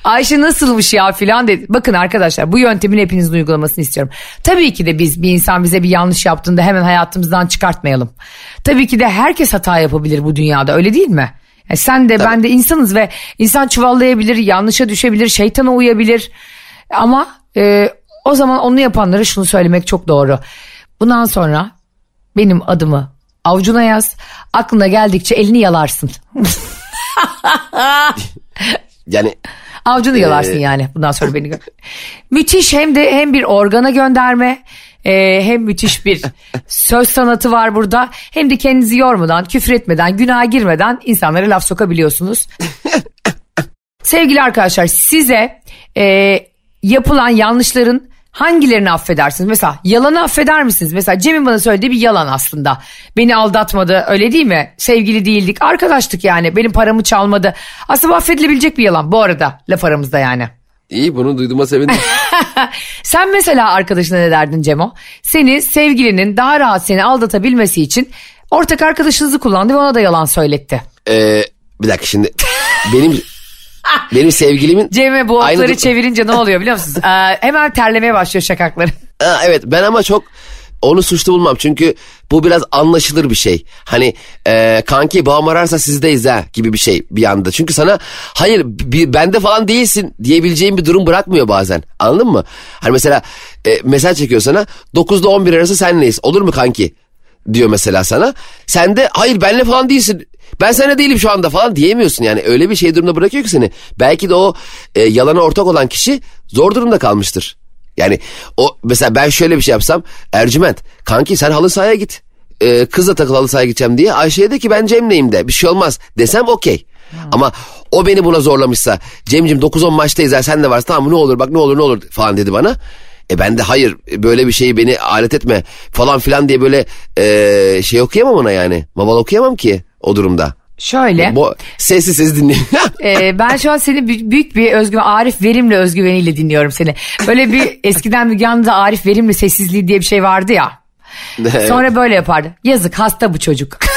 Ayşe nasılmış ya filan dedi. Bakın arkadaşlar bu yöntemin hepinizin uygulamasını istiyorum. Tabii ki de biz bir insan bize bir yanlış yaptığında hemen hayatımızdan çıkartmayalım. Tabii ki de herkes hata yapabilir bu dünyada öyle değil mi? Yani sen de ben de insanız ve insan çuvallayabilir, yanlışa düşebilir, şeytana uyabilir. Ama e, o zaman onu yapanlara şunu söylemek çok doğru. Bundan sonra benim adımı Avucuna yaz. Aklına geldikçe elini yalarsın. Yani Avcunu yalarsın yani bundan sonra beni. Müthiş hem de hem bir organa gönderme e, hem müthiş bir söz sanatı var burada. Hem de kendinizi yormadan, küfür etmeden, günaha girmeden insanlara laf sokabiliyorsunuz. Sevgili arkadaşlar size e, yapılan yanlışların hangilerini affedersiniz? Mesela yalanı affeder misiniz? Mesela Cem'in bana söylediği bir yalan aslında. Beni aldatmadı öyle değil mi? Sevgili değildik arkadaştık yani benim paramı çalmadı. Aslında affedilebilecek bir yalan bu arada laf aramızda yani. iyi bunu duyduğuma sevindim. Sen mesela arkadaşına ne derdin Cemo? Seni sevgilinin daha rahat seni aldatabilmesi için ortak arkadaşınızı kullandı ve ona da yalan söyletti. Ee, bir dakika şimdi benim benim sevgilimin Cem'e bu Aynı okları dur- çevirince ne oluyor biliyor musunuz? Ee, hemen terlemeye başlıyor şakakları. Ha, evet ben ama çok onu suçlu bulmam çünkü bu biraz anlaşılır bir şey. Hani e, kanki babam ararsa sizdeyiz ha gibi bir şey bir anda. Çünkü sana hayır bir, bende falan değilsin diyebileceğin bir durum bırakmıyor bazen anladın mı? Hani mesela e, mesaj çekiyor sana 9'da 11 arası senleyiz olur mu kanki? diyor mesela sana. Sen de hayır benle falan değilsin. Ben sana değilim şu anda falan diyemiyorsun yani. Öyle bir şey durumda bırakıyor ki seni. Belki de o e, yalana ortak olan kişi zor durumda kalmıştır. Yani o mesela ben şöyle bir şey yapsam Ercüment kanki sen halı sahaya git. E, kızla takıl halı sahaya gideceğim diye Ayşe'ye de ki ben Cem'leyim de bir şey olmaz desem okey. Ama o beni buna zorlamışsa Cem'cim 9-10 maçtayız ya sen de varsın tamam ne olur bak ne olur ne olur falan dedi bana. E ben de hayır böyle bir şeyi beni alet etme falan filan diye böyle e, şey okuyamam ona yani. Maval okuyamam ki o durumda. Şöyle. Bu, sessiz sessiz dinleyeyim. Ee, ben şu an seni bü- büyük bir özgüven, Arif Verimli özgüveniyle dinliyorum seni. Böyle bir eskiden Müge Anlı'da Arif Verimli sessizliği diye bir şey vardı ya. Sonra böyle yapardı. Yazık hasta bu çocuk.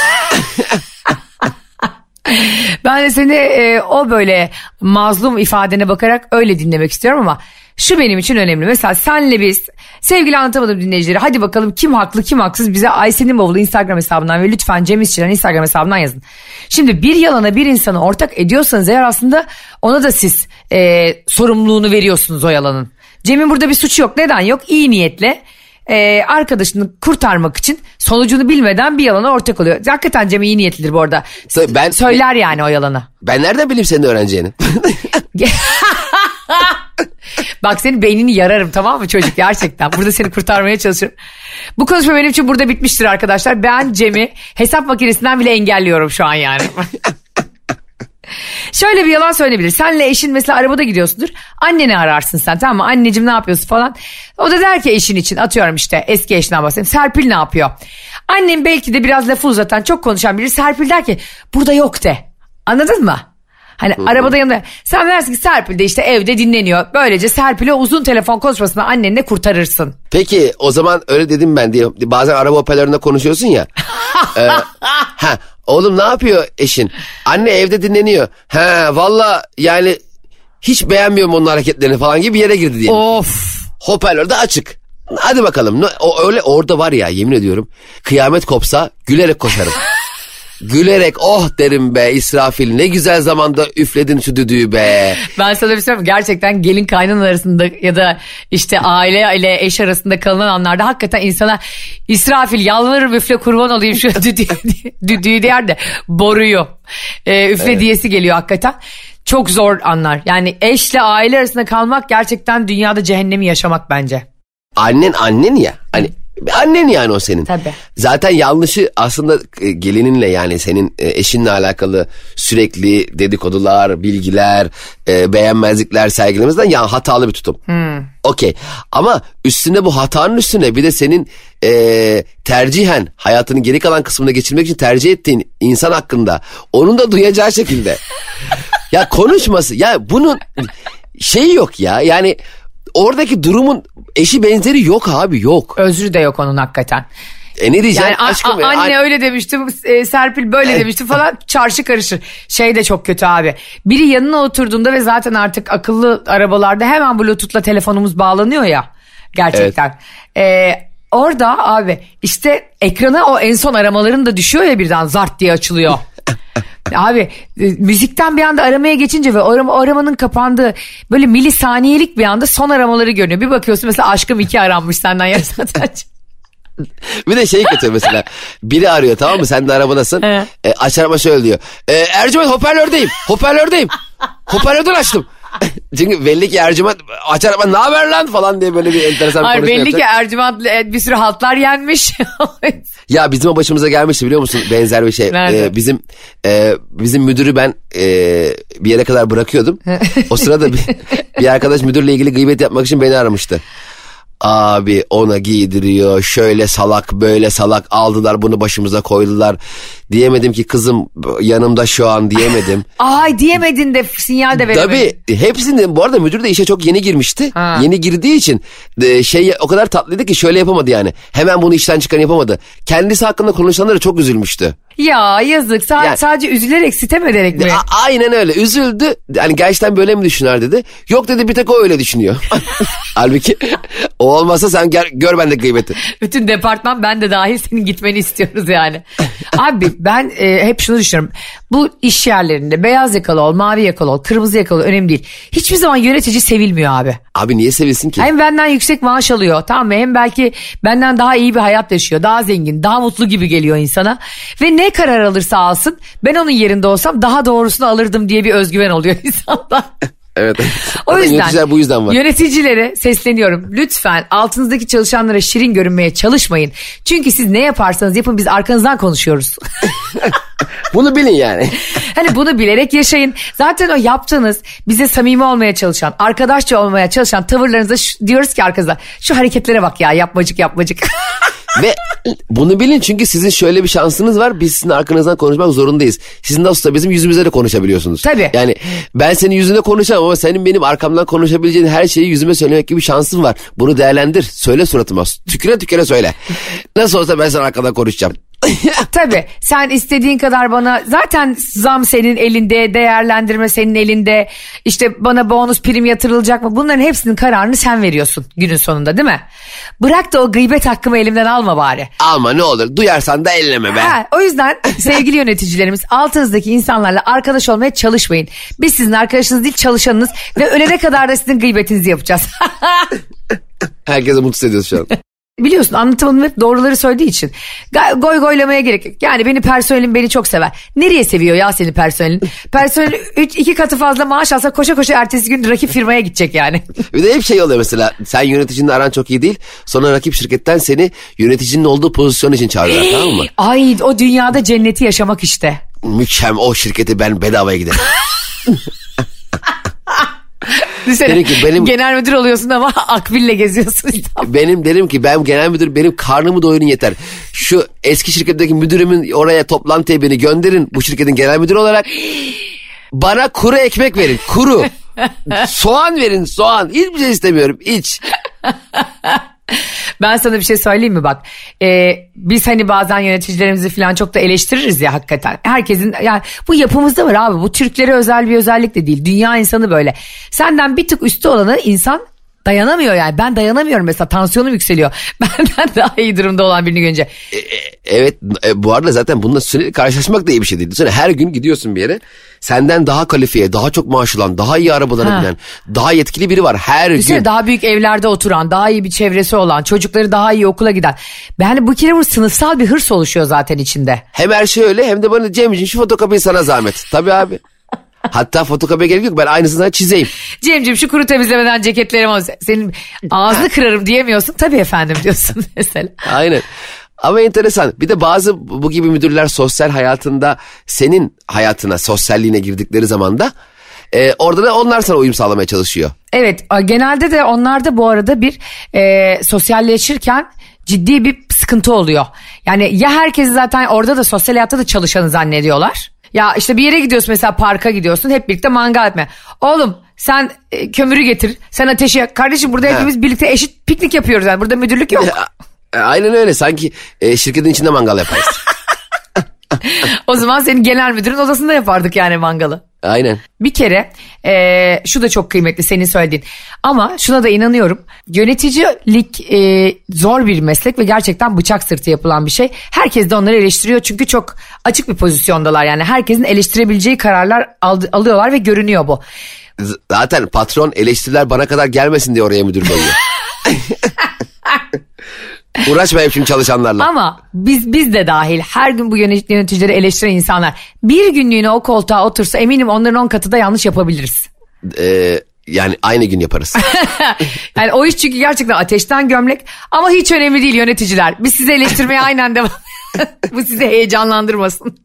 ben de seni e, o böyle mazlum ifadene bakarak öyle dinlemek istiyorum ama şu benim için önemli. Mesela senle biz sevgili anlatamadım dinleyicileri hadi bakalım kim haklı kim haksız bize Ayşe'nin bavulu Instagram hesabından ve lütfen Cem İşçilerin Instagram hesabından yazın. Şimdi bir yalana bir insanı ortak ediyorsanız eğer aslında ona da siz e, sorumluluğunu veriyorsunuz o yalanın. Cem'in burada bir suçu yok. Neden yok? İyi niyetle e, arkadaşını kurtarmak için sonucunu bilmeden bir yalana ortak oluyor. Hakikaten Cem iyi niyetlidir bu arada. Tabii ben- Söyler yani o yalanı. ben nereden bileyim senin öğreneceğini? Bak senin beynini yararım tamam mı çocuk gerçekten. Burada seni kurtarmaya çalışıyorum. Bu konuşma benim için burada bitmiştir arkadaşlar. Ben Cem'i hesap makinesinden bile engelliyorum şu an yani. Şöyle bir yalan söyleyebilir. Senle eşin mesela arabada gidiyorsundur. Anneni ararsın sen tamam mı? Anneciğim ne yapıyorsun falan. O da der ki eşin için atıyorum işte eski eşinden bahsedeyim. Serpil ne yapıyor? Annem belki de biraz lafı uzatan çok konuşan biri. Serpil der ki burada yok de. Anladın mı? Hani arabada yanında sen dersin ki Serpil de işte evde dinleniyor. Böylece Serpil'e uzun telefon konuşmasını annenle kurtarırsın. Peki o zaman öyle dedim ben diye. Bazen araba hoparlöründe konuşuyorsun ya. Ee, ha, oğlum ne yapıyor eşin? Anne evde dinleniyor. Ha valla yani hiç beğenmiyorum onun hareketlerini falan gibi bir yere girdi diye. Of. Hoparlör de açık. Hadi bakalım. O öyle orada var ya yemin ediyorum. Kıyamet kopsa gülerek koşarım. gülerek oh derim be İsrafil ne güzel zamanda üfledin şu düdüğü be. Ben sana bir şey? Gerçekten gelin kaynan arasında ya da işte aile ile eş arasında kalınan anlarda hakikaten insana İsrafil yalvarırım üfle kurban olayım şu düdüğü, düdüğü der de boruyu e, üfle diyesi geliyor hakikaten. Çok zor anlar. Yani eşle aile arasında kalmak gerçekten dünyada cehennemi yaşamak bence. Annen annen ya. Hani annen yani o senin. Tabii. Zaten yanlışı aslında e, gelininle yani senin e, eşinle alakalı sürekli dedikodular, bilgiler, e, beğenmezlikler sergilemesinden ya hatalı bir tutum. Okey. Ama üstüne bu hatanın üstüne bir de senin e, tercihen hayatının geri kalan kısmında geçirmek için tercih ettiğin insan hakkında onun da duyacağı şekilde. ya konuşması ya bunun şey yok ya yani oradaki durumun eşi benzeri yok abi yok. Özrü de yok onun hakikaten. E ne diyeceksin Yani aşkım? a- ya? anne An- öyle demişti, e, Serpil böyle demişti falan çarşı karışır. Şey de çok kötü abi. Biri yanına oturduğunda ve zaten artık akıllı arabalarda hemen bluetooth'la telefonumuz bağlanıyor ya. Gerçekten. E, orada abi işte ekrana o en son aramaların da düşüyor ya birden zart diye açılıyor. Abi e, müzikten bir anda aramaya geçince ve arama, aramanın kapandığı böyle milisaniyelik bir anda son aramaları görünüyor. Bir bakıyorsun mesela aşkım iki aranmış senden saat önce. bir de şey kötü mesela. Biri arıyor tamam mı? Sen de arabadasın. E, açar ama şöyle diyor. E, Ercüment hoparlördeyim. Hoparlördeyim. Hoparlörden açtım. Çünkü belli ki Ercüment açar ama ne haber lan falan diye böyle bir enteresan Hayır konuşma belli ki yapacak. Ercüment e, bir sürü haltlar yenmiş. Ya bizim o başımıza gelmişti biliyor musun benzer bir şey. Nerede? Ee, bizim e, bizim müdürü ben e, bir yere kadar bırakıyordum. o sırada bir, bir arkadaş müdürle ilgili gıybet yapmak için beni aramıştı. Abi ona giydiriyor şöyle salak böyle salak aldılar bunu başımıza koydular. Diyemedim ki kızım yanımda şu an diyemedim. Ay diyemedin de sinyal de veremedin. Tabii hepsinde bu arada müdür de işe çok yeni girmişti. Ha. Yeni girdiği için de, şey o kadar tatlıydı ki şöyle yapamadı yani. Hemen bunu işten çıkan yapamadı. Kendisi hakkında konuşanlara çok üzülmüştü. Ya yazık Sa- Yani- sadece üzülerek sitem ederek mi? A- aynen öyle üzüldü. Hani gerçekten böyle mi düşünür dedi. Yok dedi bir tek o öyle düşünüyor. Halbuki o olmasa sen gör, gör bende gıybeti. Bütün departman ben de dahil senin gitmeni istiyoruz yani. Abi ben e, hep şunu düşünüyorum. Bu iş yerlerinde beyaz yakalı ol, mavi yakalı ol, kırmızı yakalı ol önemli değil. Hiçbir zaman yönetici sevilmiyor abi. Abi niye sevilsin ki? Hem benden yüksek maaş alıyor tamam mı? Hem belki benden daha iyi bir hayat yaşıyor. Daha zengin, daha mutlu gibi geliyor insana. Ve ne karar alırsa alsın ben onun yerinde olsam daha doğrusunu alırdım diye bir özgüven oluyor insanda. Evet. O yüzden Yöneticiler bu yüzden var. yöneticilere sesleniyorum. Lütfen altınızdaki çalışanlara şirin görünmeye çalışmayın. Çünkü siz ne yaparsanız yapın biz arkanızdan konuşuyoruz. Bunu bilin yani. hani bunu bilerek yaşayın. Zaten o yaptığınız bize samimi olmaya çalışan, arkadaşça olmaya çalışan tavırlarınıza şu- diyoruz ki arkanızda şu hareketlere bak ya yapmacık yapmacık. Ve bunu bilin çünkü sizin şöyle bir şansınız var. Biz sizin arkanızdan konuşmak zorundayız. Siz nasıl da bizim yüzümüze de konuşabiliyorsunuz. Tabii. Yani ben senin yüzüne konuşamam ama senin benim arkamdan konuşabileceğin her şeyi yüzüme söylemek gibi şansın var. Bunu değerlendir. Söyle suratıma. Tüküre tüküre söyle. Nasıl olsa ben sana arkadan konuşacağım. Tabii sen istediğin kadar bana zaten zam senin elinde değerlendirme senin elinde işte bana bonus prim yatırılacak mı bunların hepsinin kararını sen veriyorsun günün sonunda değil mi? Bırak da o gıybet hakkımı elimden alma bari. Alma ne olur. Duyarsan da elleme be. Ha, o yüzden sevgili yöneticilerimiz altınızdaki insanlarla arkadaş olmaya çalışmayın. Biz sizin arkadaşınız değil çalışanınız ve ölene kadar da sizin gıybetinizi yapacağız. Herkese mutsuz ediyoruz şu an. Biliyorsun anlatımım hep doğruları söylediği için. Goy goylamaya gerek yok. Yani beni personelim beni çok sever. Nereye seviyor ya seni personelin? Personel üç, iki katı fazla maaş alsa koşa koşa ertesi gün rakip firmaya gidecek yani. Bir de hep şey oluyor mesela sen yöneticinle aran çok iyi değil. Sonra rakip şirketten seni yöneticinin olduğu pozisyon için çağırıyorlar tamam mı? Ay o dünyada cenneti yaşamak işte. Mükemmel o şirketi ben bedavaya giderim. Düşünsene, Dedim ki benim- Genel müdür oluyorsun ama akbille geziyorsun. benim derim ki ben genel müdür benim karnımı doyurun yeter. Şu eski şirketteki müdürümün oraya toplantıya beni gönderin bu şirketin genel müdürü olarak. Bana kuru ekmek verin kuru. soğan verin soğan. Hiçbir şey istemiyorum hiç. Ben sana bir şey söyleyeyim mi bak. Ee, biz hani bazen yöneticilerimizi falan çok da eleştiririz ya hakikaten. Herkesin yani bu yapımızda var abi. Bu Türklere özel bir özellik de değil. Dünya insanı böyle. Senden bir tık üstü olanı insan dayanamıyor yani. Ben dayanamıyorum mesela tansiyonum yükseliyor. Benden daha iyi durumda olan birini görünce. Evet e, bu arada zaten bununla sürekli karşılaşmak da iyi bir şey değil. Düşünsene her gün gidiyorsun bir yere. Senden daha kalifiye, daha çok maaş alan, daha iyi arabalara binen, daha yetkili biri var her Düşünsene gün. daha büyük evlerde oturan, daha iyi bir çevresi olan, çocukları daha iyi okula giden. Yani bu kere bu sınıfsal bir hırs oluşuyor zaten içinde. Hem her şey öyle hem de bana Cemciğim şu fotokopiyi sana zahmet. Tabii abi. Hatta fotokopiye gerek yok ben aynısını sana çizeyim. Cemcim şu kuru temizlemeden ceketlerim olsun. Senin ağzını kırarım diyemiyorsun. Tabii efendim diyorsun mesela. Aynen. Ama enteresan. Bir de bazı bu gibi müdürler sosyal hayatında senin hayatına, sosyalliğine girdikleri zaman da e, orada da onlar sana uyum sağlamaya çalışıyor. Evet genelde de onlarda bu arada bir e, sosyalleşirken ciddi bir sıkıntı oluyor. Yani ya herkesi zaten orada da sosyal hayatta da çalışanı zannediyorlar. Ya işte bir yere gidiyorsun mesela parka gidiyorsun hep birlikte mangal etme. Oğlum sen e, kömürü getir sen ateşi yak. Kardeşim burada Ha. hepimiz birlikte eşit piknik yapıyoruz yani burada müdürlük yok. E, Aynen öyle. Sanki e, şirketin içinde mangal yaparız. o zaman senin genel müdürün odasında yapardık yani mangalı. Aynen. Bir kere eee, şu da çok kıymetli senin söylediğin ama şuna da inanıyorum yöneticilik eee, zor bir meslek ve gerçekten bıçak sırtı yapılan bir şey. Herkes de onları eleştiriyor çünkü çok açık bir pozisyondalar yani herkesin eleştirebileceği kararlar aldı- alıyorlar ve görünüyor bu. Z- Zaten patron eleştiriler bana kadar gelmesin diye oraya müdür koyuyor. Uğraşmayayım şimdi çalışanlarla. Ama biz biz de dahil her gün bu yönet- yöneticileri eleştiren insanlar bir günlüğüne o koltuğa otursa eminim onların on katı da yanlış yapabiliriz. Ee, yani aynı gün yaparız. Yani o iş çünkü gerçekten ateşten gömlek ama hiç önemli değil yöneticiler. Biz sizi eleştirmeye aynen devam. bu sizi heyecanlandırmasın.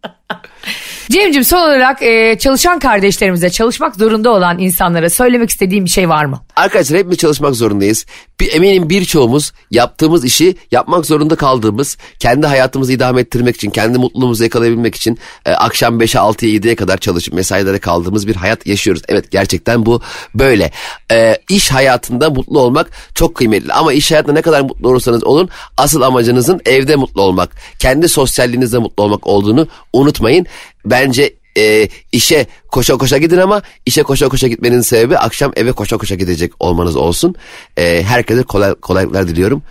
Cem'cim son olarak e, çalışan kardeşlerimize çalışmak zorunda olan insanlara söylemek istediğim bir şey var mı? Arkadaşlar hepimiz çalışmak zorundayız. Bir, eminim birçoğumuz yaptığımız işi yapmak zorunda kaldığımız, kendi hayatımızı idame ettirmek için, kendi mutluluğumuzu yakalayabilmek için e, akşam 5'e 6'ya 7'ye kadar çalışıp mesailere kaldığımız bir hayat yaşıyoruz. Evet gerçekten bu böyle. E, iş hayatında mutlu olmak çok kıymetli ama iş hayatında ne kadar mutlu olursanız olun asıl amacınızın evde mutlu olmak, kendi sosyalliğinizde mutlu olmak olduğunu unutmayın. Bence e, işe koşa koşa gidin ama işe koşa koşa gitmenin sebebi akşam eve koşa koşa gidecek olmanız olsun. E, herkese kolay, kolaylıklar diliyorum.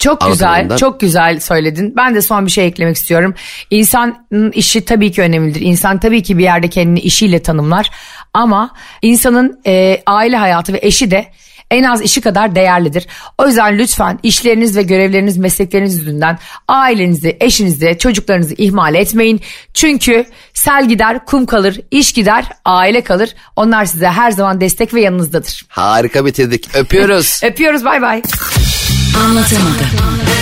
Çok güzel, çok güzel söyledin. Ben de son bir şey eklemek istiyorum. İnsanın işi tabii ki önemlidir. İnsan tabii ki bir yerde kendini işiyle tanımlar. Ama insanın e, aile hayatı ve eşi de en az işi kadar değerlidir. O yüzden lütfen işleriniz ve görevleriniz, meslekleriniz yüzünden ailenizi, eşinizi, çocuklarınızı ihmal etmeyin. Çünkü sel gider, kum kalır, iş gider, aile kalır. Onlar size her zaman destek ve yanınızdadır. Harika bitirdik. Öpüyoruz. Öpüyoruz, bay bay. Anlatamadım.